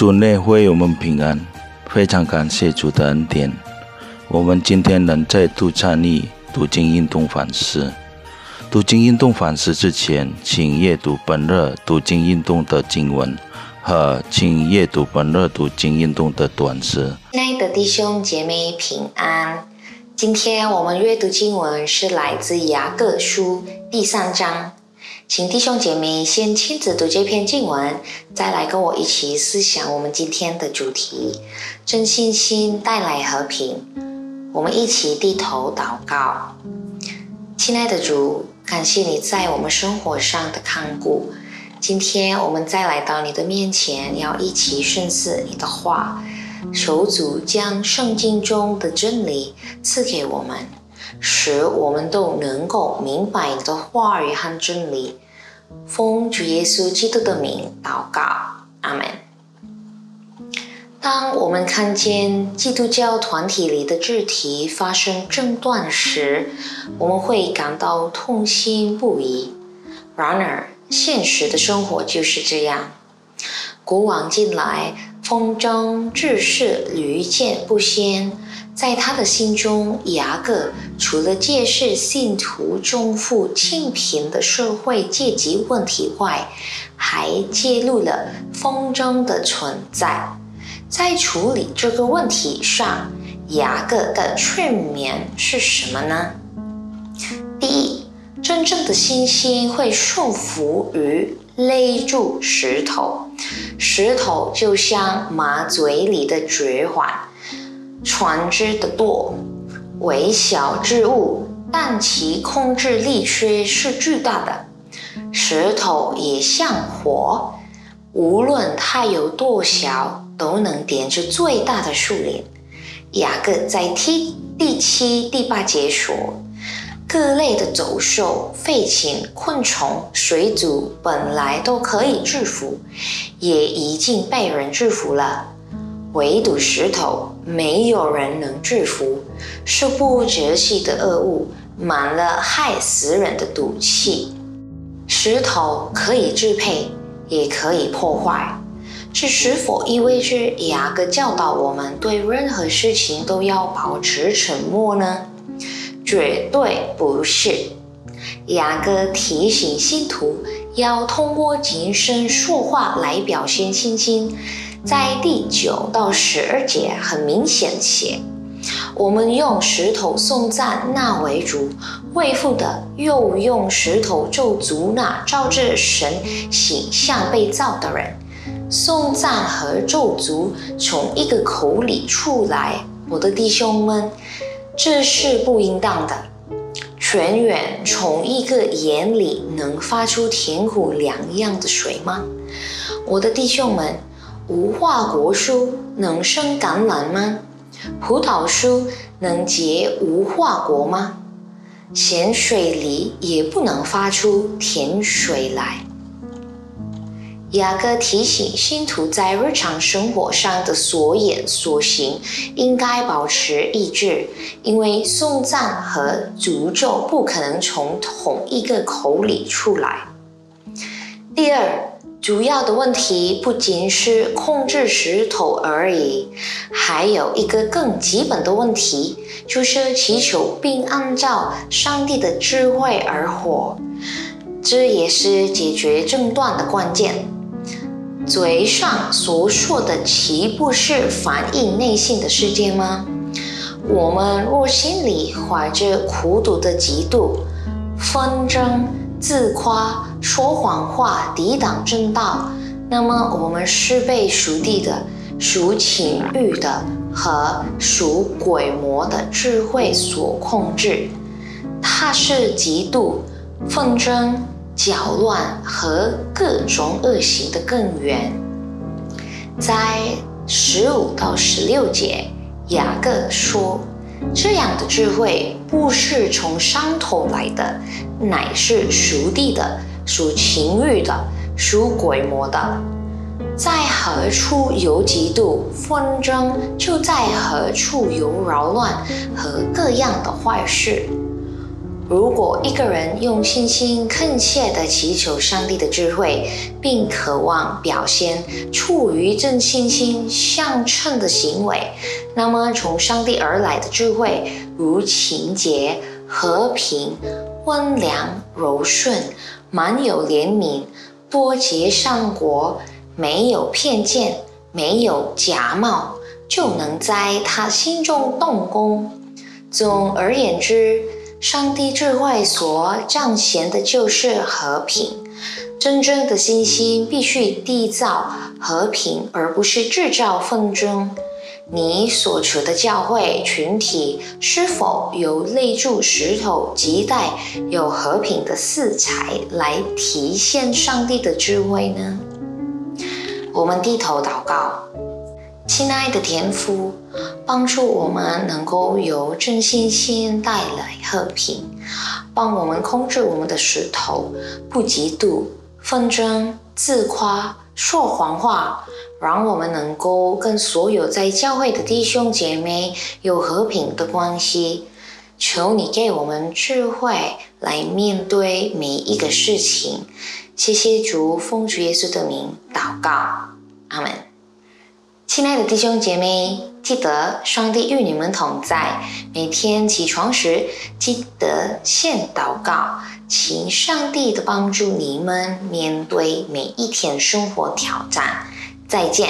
主内会我们平安，非常感谢主的恩典。我们今天能再度参与读经运动反思。读经运动反思之前，请阅读本日读经运动的经文和请阅读本日读经运动的短诗。亲爱的弟兄姐妹平安。今天我们阅读经文是来自雅各书第三章。请弟兄姐妹先亲自读这篇经文，再来跟我一起思想我们今天的主题：真信心带来和平。我们一起低头祷告，亲爱的主，感谢你在我们生活上的看顾。今天我们再来到你的面前，要一起顺思你的话，求主将圣经中的真理赐给我们。使我们都能够明白你的话语和真理。奉主耶稣基督的名祷告，阿门。当我们看见基督教团体里的肢体发生争端时，我们会感到痛心不已。然而，现实的生活就是这样。古往今来，风筝志士屡见不鲜。在他的心中，雅各除了揭示信徒中富清贫的社会阶级问题外，还揭露了风筝的存在。在处理这个问题上，雅各的劝勉是什么呢？第一，真正的信心会束缚于勒住石头，石头就像马嘴里的绝环。船只的舵，微小之物，但其控制力却是巨大的。石头也像火，无论它有多小，都能点着最大的树林。雅各在第第七、第八节说，各类的走兽、飞禽、昆虫、水族本来都可以制服，也已经被人制服了。唯独石头，没有人能制服，是不折系的恶物，满了害死人的毒气。石头可以支配，也可以破坏，这是否意味着雅各教导我们对任何事情都要保持沉默呢？绝对不是。雅各提醒信徒要通过谨慎说话来表现信心。在第九到十二节，很明显写，我们用石头颂赞那为主，为父的，又用石头咒诅那照着神形象被造的人。颂赞和咒诅从一个口里出来，我的弟兄们，这是不应当的。泉源从一个眼里能发出甜苦两样的水吗？我的弟兄们。无花果树能生橄榄吗？葡萄树能结无花果吗？咸水里也不能发出甜水来。雅各提醒信徒在日常生活上的所言所行应该保持一致，因为颂赞和诅咒不可能从同一个口里出来。第二。主要的问题不仅是控制石头而已，还有一个更基本的问题，就是祈求并按照上帝的智慧而活。这也是解决争端的关键。嘴上所说的，岂不是反映内心的世界吗？我们若心里怀着苦毒的嫉妒、纷争、自夸。说谎话抵挡正道，那么我们是被属地的、属情欲的和属鬼魔的智慧所控制。它是嫉妒、纷争、搅乱和各种恶行的根源。在十五到十六节，雅各说：“这样的智慧不是从上头来的，乃是属地的。”属情欲的，属鬼魔的，在何处有嫉妒纷争，就在何处有扰乱和各样的坏事。如果一个人用信心恳切地祈求上帝的智慧，并渴望表现出于正信心相称的行为，那么从上帝而来的智慧，如情节、和平、温良、柔顺、满有怜悯、多结善果，没有偏见，没有假冒，就能在他心中动工。总而言之，上帝智慧所彰显的就是和平。真正的信心必须缔造和平，而不是制造纷争。你所处的教会群体是否有立柱石头，亟待有和平的色彩来体现上帝的智慧呢？我们低头祷告，亲爱的天父，帮助我们能够有真信心带来和平，帮我们控制我们的石头，不嫉妒、纷争、自夸、说谎话。让我们能够跟所有在教会的弟兄姐妹有和平的关系。求你给我们智慧来面对每一个事情。谢谢主，奉主耶稣的名祷告，阿门。亲爱的弟兄姐妹，记得上帝与你们同在。每天起床时，记得先祷告，请上帝的帮助你们面对每一天生活挑战。再见。